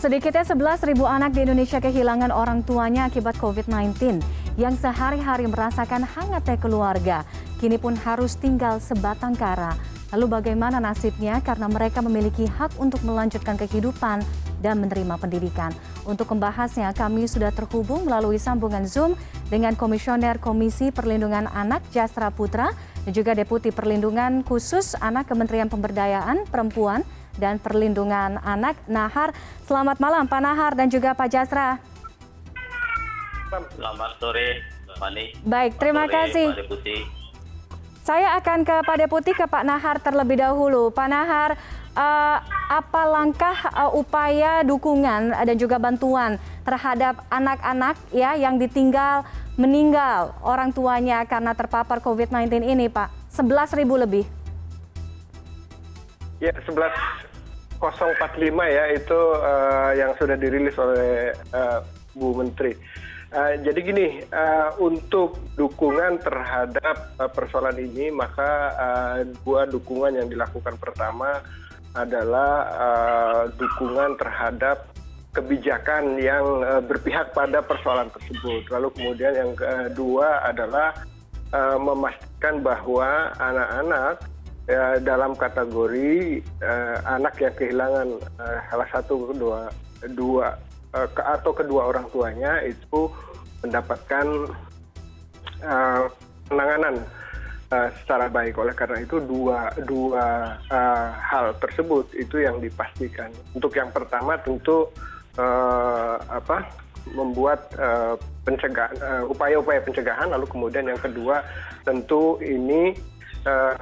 Sedikitnya 11.000 anak di Indonesia kehilangan orang tuanya akibat COVID-19 yang sehari-hari merasakan hangatnya keluarga. Kini pun harus tinggal sebatang kara. Lalu bagaimana nasibnya karena mereka memiliki hak untuk melanjutkan kehidupan dan menerima pendidikan. Untuk membahasnya kami sudah terhubung melalui sambungan Zoom dengan Komisioner Komisi Perlindungan Anak Jasra Putra dan juga Deputi Perlindungan Khusus Anak Kementerian Pemberdayaan Perempuan dan Perlindungan Anak Nahar. Selamat malam Pak Nahar dan juga Pak Jasra. Selamat sore, Fani. Baik, terima sore, kasih. Saya akan ke Pak Deputi ke Pak Nahar terlebih dahulu. Pak Nahar, eh, apa langkah eh, upaya dukungan dan juga bantuan terhadap anak-anak ya yang ditinggal meninggal orang tuanya karena terpapar COVID-19 ini, Pak? 11.000 lebih. Ya, 11045 ya itu uh, yang sudah dirilis oleh uh, Bu Menteri. Uh, jadi gini, untuk dukungan terhadap persoalan ini, maka dua dukungan yang dilakukan pertama adalah dukungan terhadap kebijakan yang berpihak pada persoalan tersebut. Lalu kemudian yang kedua adalah memastikan bahwa anak-anak dalam kategori uh, anak yang kehilangan uh, salah satu dua dua atau kedua orang tuanya itu mendapatkan penanganan secara baik. Oleh karena itu dua dua uh, hal tersebut itu yang dipastikan. Untuk yang pertama tentu uh, apa membuat uh, pencegahan uh, upaya-upaya pencegahan lalu kemudian yang kedua tentu ini uh,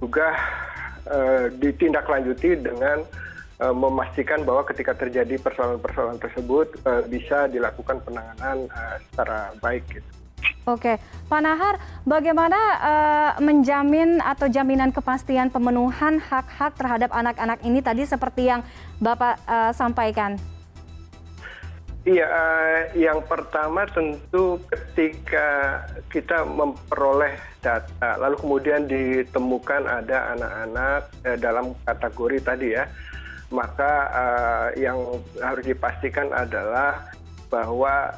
juga uh, ditindaklanjuti dengan uh, memastikan bahwa ketika terjadi persoalan-persoalan tersebut uh, bisa dilakukan penanganan secara baik gitu. Oke, Pak Nahar, bagaimana uh, menjamin atau jaminan kepastian pemenuhan hak-hak terhadap anak-anak ini tadi seperti yang Bapak uh, sampaikan? Iya, uh, yang pertama tentu ketika kita memperoleh data, lalu kemudian ditemukan ada anak-anak uh, dalam kategori tadi ya, maka uh, yang harus dipastikan adalah bahwa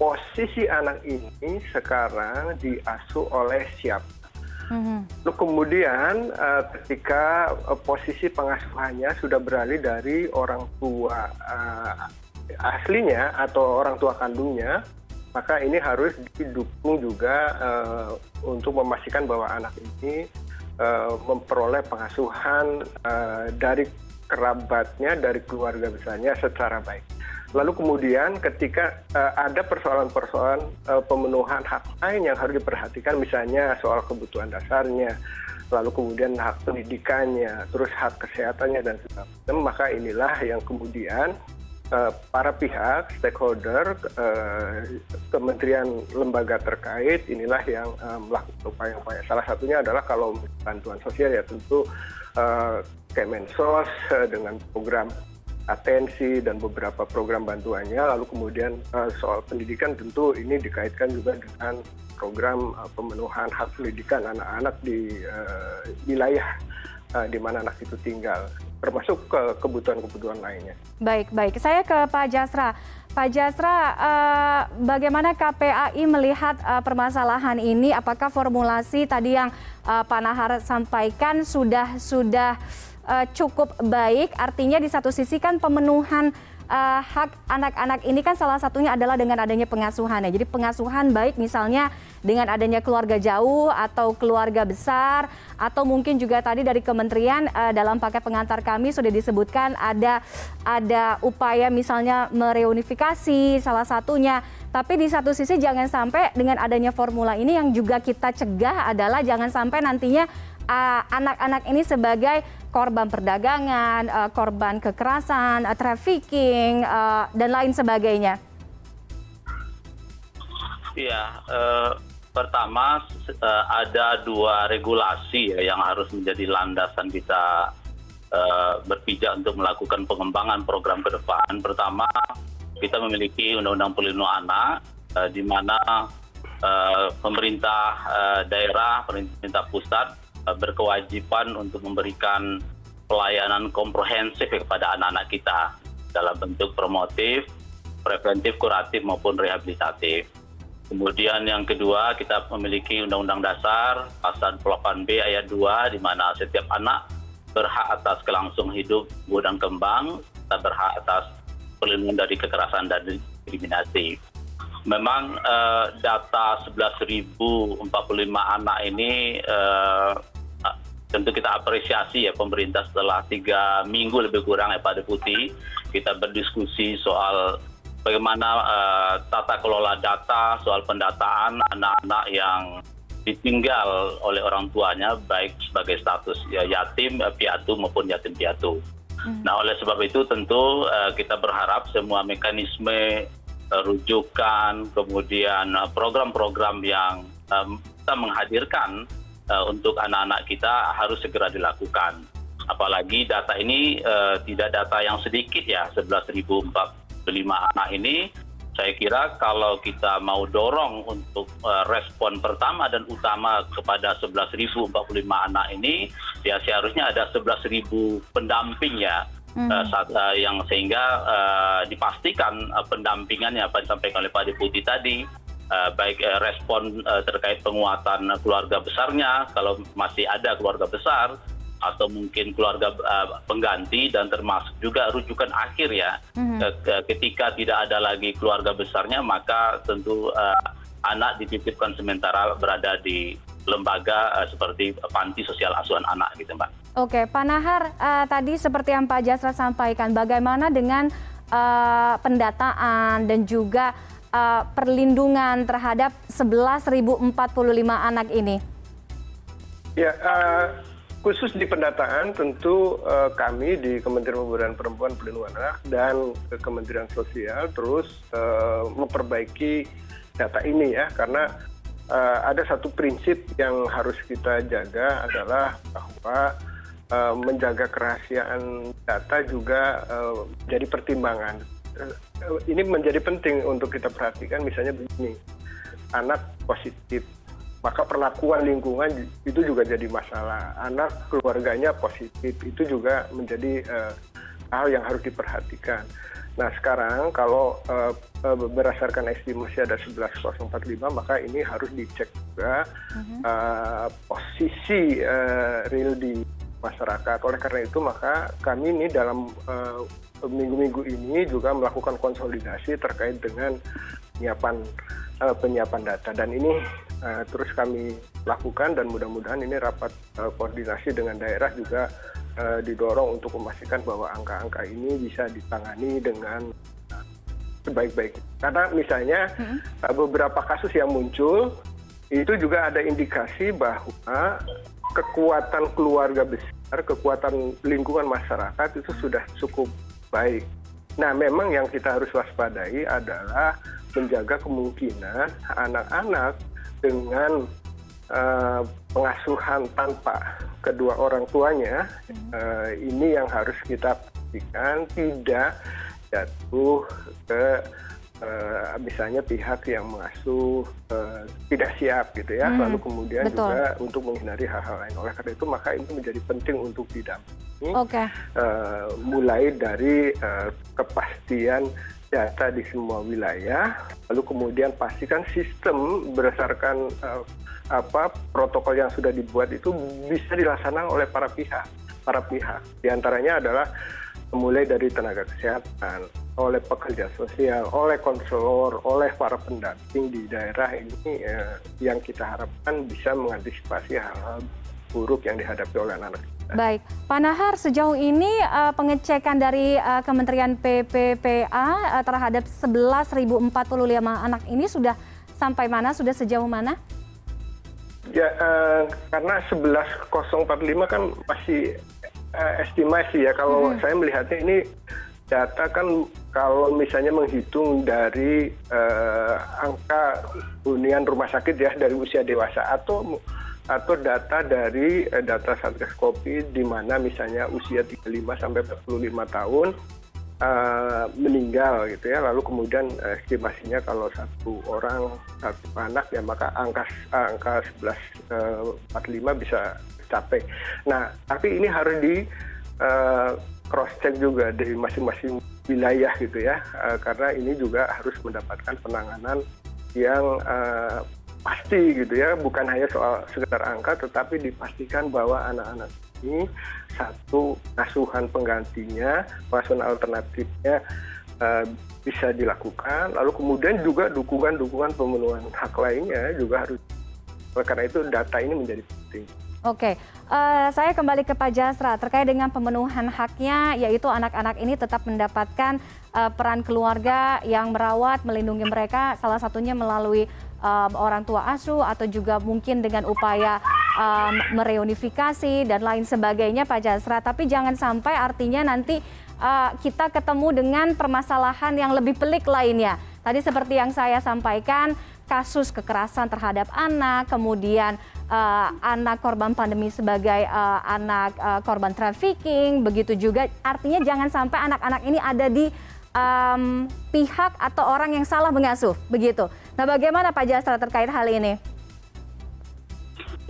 posisi anak ini sekarang diasuh oleh siapa. Lalu kemudian uh, ketika uh, posisi pengasuhannya sudah beralih dari orang tua uh, aslinya atau orang tua kandungnya, maka ini harus didukung juga uh, untuk memastikan bahwa anak ini uh, memperoleh pengasuhan uh, dari kerabatnya, dari keluarga besarnya secara baik. Lalu kemudian ketika uh, ada persoalan-persoalan uh, pemenuhan hak lain yang harus diperhatikan, misalnya soal kebutuhan dasarnya, lalu kemudian hak pendidikannya, terus hak kesehatannya dan sebagainya, maka inilah yang kemudian para pihak stakeholder uh, kementerian lembaga terkait inilah yang uh, melakukan upaya-upaya. Salah satunya adalah kalau bantuan sosial ya tentu Kemensos dengan program atensi dan beberapa program bantuannya. Lalu kemudian soal pendidikan tentu ini dikaitkan juga dengan program uh, pemenuhan hak pendidikan anak-anak di wilayah di mana anak itu tinggal termasuk ke kebutuhan-kebutuhan lainnya. Baik, baik. Saya ke Pak Jasra. Pak Jasra, uh, bagaimana KPAI melihat uh, permasalahan ini? Apakah formulasi tadi yang uh, Pak Nahar sampaikan sudah sudah cukup baik? Artinya di satu sisi kan pemenuhan uh, hak anak-anak ini kan salah satunya adalah dengan adanya pengasuhan ya. Jadi pengasuhan baik misalnya dengan adanya keluarga jauh atau keluarga besar atau mungkin juga tadi dari kementerian uh, dalam paket pengantar kami sudah disebutkan ada ada upaya misalnya mereunifikasi salah satunya. Tapi di satu sisi jangan sampai dengan adanya formula ini yang juga kita cegah adalah jangan sampai nantinya anak-anak uh, ini sebagai korban perdagangan, uh, korban kekerasan, uh, trafficking, dan lain sebagainya? Iya, uh, pertama ada dua regulasi ya yang harus menjadi landasan kita uh, berpijak untuk melakukan pengembangan program ke depan. Pertama, kita memiliki Undang-Undang Perlindungan Anak, uh, di mana pemerintah daerah, pemerintah pusat berkewajiban untuk memberikan pelayanan komprehensif kepada anak anak kita dalam bentuk promotif, preventif, kuratif maupun rehabilitatif. Kemudian yang kedua kita memiliki Undang-Undang Dasar pasal 8B ayat 2 di mana setiap anak berhak atas kelangsungan hidup, dan kembang, kita berhak atas perlindungan dari kekerasan dan diskriminasi. Memang uh, data 11.045 anak ini uh, tentu kita apresiasi ya pemerintah setelah tiga minggu lebih kurang ya Pak Deputi kita berdiskusi soal bagaimana uh, tata kelola data soal pendataan anak-anak yang ditinggal oleh orang tuanya baik sebagai status ya, yatim piatu maupun yatim piatu. Hmm. Nah oleh sebab itu tentu uh, kita berharap semua mekanisme uh, rujukan kemudian program-program yang um, kita menghadirkan uh, untuk anak-anak kita harus segera dilakukan. Apalagi data ini uh, tidak data yang sedikit ya 11.004 lima anak ini saya kira kalau kita mau dorong untuk uh, respon pertama dan utama kepada 11.045 anak ini ya seharusnya ada 11.000 pendamping ya hmm. uh, saat, uh, yang sehingga uh, dipastikan uh, pendampingannya apa yang disampaikan oleh Pak Deputi tadi baik uh, respon uh, terkait penguatan keluarga besarnya kalau masih ada keluarga besar atau mungkin keluarga pengganti dan termasuk juga rujukan akhir ya mm-hmm. ketika tidak ada lagi keluarga besarnya maka tentu anak dititipkan sementara berada di lembaga seperti panti sosial asuhan anak gitu mbak. Oke Pak Nahar uh, tadi seperti yang Pak Jasra sampaikan bagaimana dengan uh, pendataan dan juga perlindungan terhadap 11.045 anak ini? Ya, uh, khusus di pendataan tentu uh, kami di Kementerian Pemberdayaan Perempuan Perlindungan Anak dan Kementerian Sosial terus uh, memperbaiki data ini ya karena uh, ada satu prinsip yang harus kita jaga adalah bahwa menjaga kerahasiaan data juga uh, jadi pertimbangan. Uh, ini menjadi penting untuk kita perhatikan misalnya begini anak positif maka perlakuan lingkungan itu juga jadi masalah. Anak keluarganya positif itu juga menjadi uh, hal yang harus diperhatikan. Nah sekarang kalau uh, uh, berdasarkan estimasi ada 11045 maka ini harus dicek juga uh, posisi uh, real di masyarakat. Oleh karena itu maka kami ini dalam minggu-minggu ini juga melakukan konsolidasi terkait dengan penyiapan uh, penyiapan data dan ini uh, terus kami lakukan dan mudah-mudahan ini rapat uh, koordinasi dengan daerah juga uh, didorong untuk memastikan bahwa angka-angka ini bisa ditangani dengan sebaik-baik. Karena misalnya uh, beberapa kasus yang muncul itu juga ada indikasi bahwa kekuatan keluarga besar, kekuatan lingkungan masyarakat itu sudah cukup baik. Nah, memang yang kita harus waspadai adalah menjaga kemungkinan anak-anak dengan uh, pengasuhan tanpa kedua orang tuanya uh, ini yang harus kita pastikan tidak jatuh ke misalnya pihak yang mengasuh uh, tidak siap gitu ya hmm, lalu kemudian betul. juga untuk menghindari hal-hal lain oleh karena itu maka ini menjadi penting untuk didampingi okay. uh, mulai dari uh, kepastian data di semua wilayah, lalu kemudian pastikan sistem berdasarkan uh, apa protokol yang sudah dibuat itu bisa dilaksanakan oleh para pihak. Para pihak Di antaranya adalah mulai dari tenaga kesehatan, oleh pekerja sosial, oleh konselor, oleh para pendamping di daerah ini eh, yang kita harapkan bisa mengantisipasi hal-hal buruk yang dihadapi oleh anak-anak Baik, Pak Nahar, sejauh ini uh, pengecekan dari uh, Kementerian PPPA uh, terhadap 11.045 anak ini sudah sampai mana, sudah sejauh mana? Ya, uh, karena 11.045 kan masih uh, estimasi ya. Kalau hmm. saya melihatnya ini data kan kalau misalnya menghitung dari uh, angka hunian rumah sakit ya dari usia dewasa atau atau data dari eh, data satgas covid di mana misalnya usia 35 sampai 45 tahun uh, meninggal gitu ya lalu kemudian estimasinya kalau satu orang satu anak ya maka angka angka 1145 uh, bisa capai. Nah tapi ini harus di uh, cross check juga dari masing-masing wilayah gitu ya. Karena ini juga harus mendapatkan penanganan yang pasti gitu ya. Bukan hanya soal sekedar angka tetapi dipastikan bahwa anak-anak ini satu asuhan penggantinya pengasuhan alternatifnya bisa dilakukan. Lalu kemudian juga dukungan dukungan pemenuhan hak lainnya juga harus. Karena itu data ini menjadi penting Oke, uh, saya kembali ke Pak Jasra terkait dengan pemenuhan haknya, yaitu anak-anak ini tetap mendapatkan uh, peran keluarga yang merawat, melindungi mereka, salah satunya melalui um, orang tua asuh atau juga mungkin dengan upaya um, mereunifikasi dan lain sebagainya, Pak Jasra. Tapi jangan sampai artinya nanti uh, kita ketemu dengan permasalahan yang lebih pelik lainnya. Tadi seperti yang saya sampaikan, kasus kekerasan terhadap anak, kemudian anak korban pandemi sebagai uh, anak uh, korban trafficking, begitu juga artinya jangan sampai anak-anak ini ada di um, pihak atau orang yang salah mengasuh, begitu. Nah, bagaimana Pak Jasra terkait hal ini?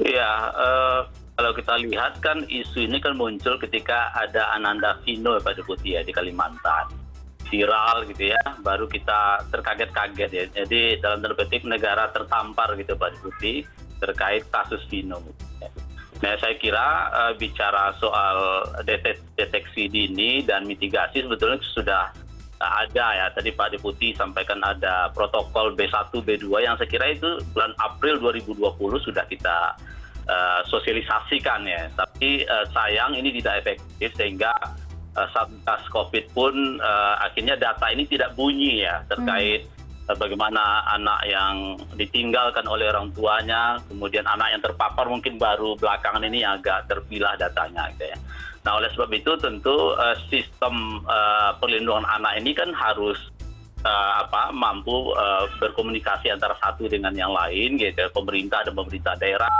Iya, uh, kalau kita lihat kan isu ini kan muncul ketika ada Ananda Vino Pak Deputi ya di Kalimantan viral gitu ya baru kita terkaget-kaget ya jadi dalam tanda negara tertampar gitu Pak Deputi terkait kasus Vino. Nah, saya kira uh, bicara soal deteksi dini dan mitigasi sebetulnya sudah ada ya. Tadi Pak Deputi sampaikan ada protokol B1, B2 yang saya kira itu bulan April 2020 sudah kita uh, sosialisasikan ya. Tapi uh, sayang ini tidak efektif sehingga uh, Satgas Covid pun uh, akhirnya data ini tidak bunyi ya terkait hmm bagaimana anak yang ditinggalkan oleh orang tuanya, kemudian anak yang terpapar mungkin baru belakangan ini agak terpilah datanya gitu ya. Nah oleh sebab itu tentu uh, sistem uh, perlindungan anak ini kan harus uh, apa mampu uh, berkomunikasi antara satu dengan yang lain gitu ya, pemerintah dan pemerintah daerah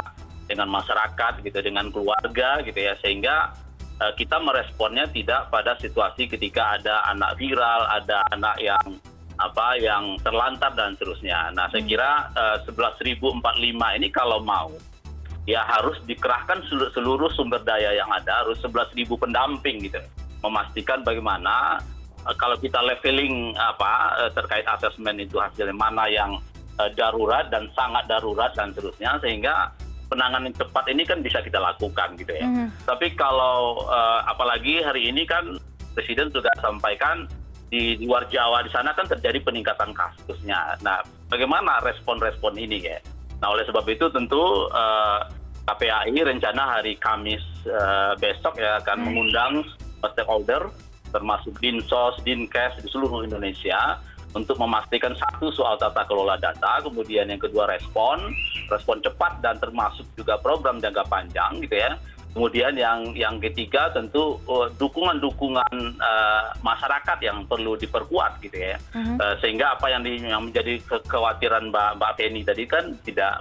dengan masyarakat gitu dengan keluarga gitu ya sehingga kita meresponnya tidak pada situasi ketika ada anak viral, ada anak yang apa yang terlantar dan seterusnya. Nah, saya hmm. kira uh, 11.045 ini kalau mau ya harus dikerahkan seluruh sumber daya yang ada, harus 11.000 pendamping gitu. Memastikan bagaimana uh, kalau kita leveling apa uh, terkait asesmen itu hasilnya mana yang uh, darurat dan sangat darurat dan seterusnya sehingga penanganan cepat ini kan bisa kita lakukan gitu ya. Mm. Tapi kalau uh, apalagi hari ini kan Presiden sudah sampaikan di luar Jawa di sana kan terjadi peningkatan kasusnya. Nah, bagaimana respon-respon ini ya? Nah, oleh sebab itu tentu uh, eh, KPAI rencana hari Kamis uh, besok ya akan hmm. mengundang stakeholder termasuk Dinsos, Dinkes di seluruh Indonesia untuk memastikan satu soal tata kelola data, kemudian yang kedua respon, respon cepat dan termasuk juga program jangka panjang gitu ya kemudian yang yang ketiga tentu uh, dukungan dukungan uh, masyarakat yang perlu diperkuat gitu ya. Uh-huh. uh, sehingga apa yang, di, yang menjadi kekhawatiran mbak mbak Penny tadi kan tidak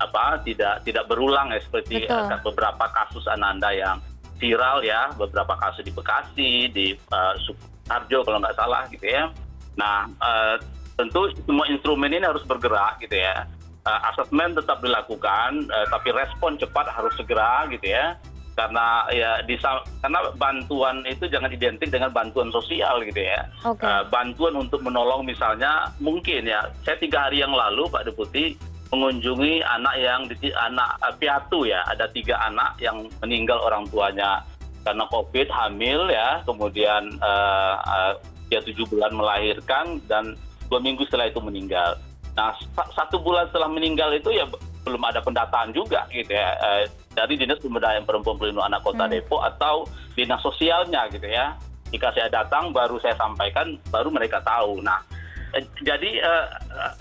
apa tidak tidak berulang ya seperti uh, beberapa kasus ananda yang viral ya beberapa kasus di Bekasi di uh, Sukarjo kalau nggak salah gitu ya. Nah uh, tentu semua instrumen ini harus bergerak gitu ya. Uh, asesmen tetap dilakukan, uh, tapi respon cepat harus segera gitu ya karena ya di karena bantuan itu jangan identik dengan bantuan sosial gitu ya. Okay. uh, bantuan untuk menolong misalnya mungkin ya. Saya tiga hari yang lalu Pak Deputi mengunjungi anak yang di, anak uh, piatu ya. Ada tiga anak yang meninggal orang tuanya. Karena COVID hamil ya. Kemudian uh, uh, dia tujuh bulan melahirkan dan dua minggu setelah itu meninggal. Nah satu bulan setelah meninggal itu ya belum ada pendataan juga gitu ya eh, dari dinas pemberdayaan perempuan pelindung anak kota hmm. Depok atau dinas sosialnya gitu ya. Jika saya datang baru saya sampaikan baru mereka tahu. Nah eh, jadi eh,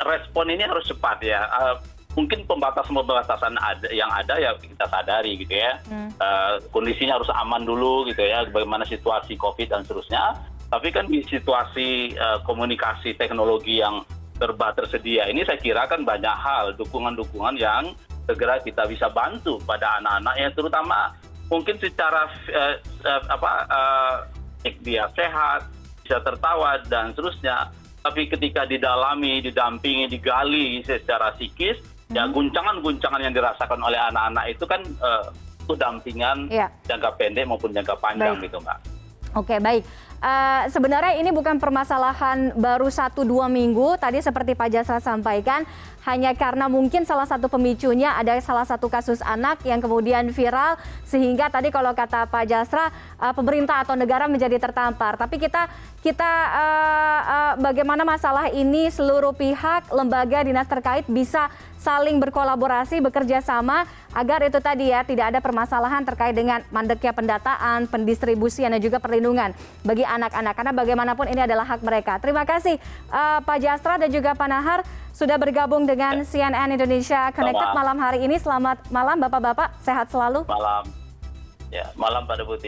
respon ini harus cepat ya. Mungkin pembatasan pembatasan ada, yang ada ya kita sadari gitu ya. Hmm. kondisinya harus aman dulu gitu ya bagaimana situasi covid dan seterusnya. Tapi kan di situasi komunikasi teknologi yang serba tersedia ini saya kira kan banyak hal dukungan-dukungan yang segera kita bisa bantu pada anak-anak yang terutama mungkin secara uh, uh, apa uh, dia sehat bisa tertawa dan seterusnya tapi ketika didalami didampingi digali secara psikis ya hmm. ya guncangan-guncangan yang dirasakan oleh anak-anak itu kan itu dampingan ya. jangka pendek maupun jangka panjang Baik. gitu mbak Oke baik, sebenarnya ini bukan permasalahan baru satu dua minggu. Tadi seperti Pak Jasra sampaikan, hanya karena mungkin salah satu pemicunya ada salah satu kasus anak yang kemudian viral sehingga tadi kalau kata Pak Jasra uh, pemerintah atau negara menjadi tertampar. Tapi kita kita uh, uh, bagaimana masalah ini seluruh pihak lembaga dinas terkait bisa saling berkolaborasi bekerja sama agar itu tadi ya tidak ada permasalahan terkait dengan mandeknya pendataan, pendistribusian dan juga perlindungan bagi anak-anak karena bagaimanapun ini adalah hak mereka. Terima kasih uh, Pak Jastra dan juga Pak Nahar sudah bergabung dengan CNN Indonesia Connected malam hari ini. Selamat malam Bapak-bapak, sehat selalu. Malam. Ya, malam Pak Deputi.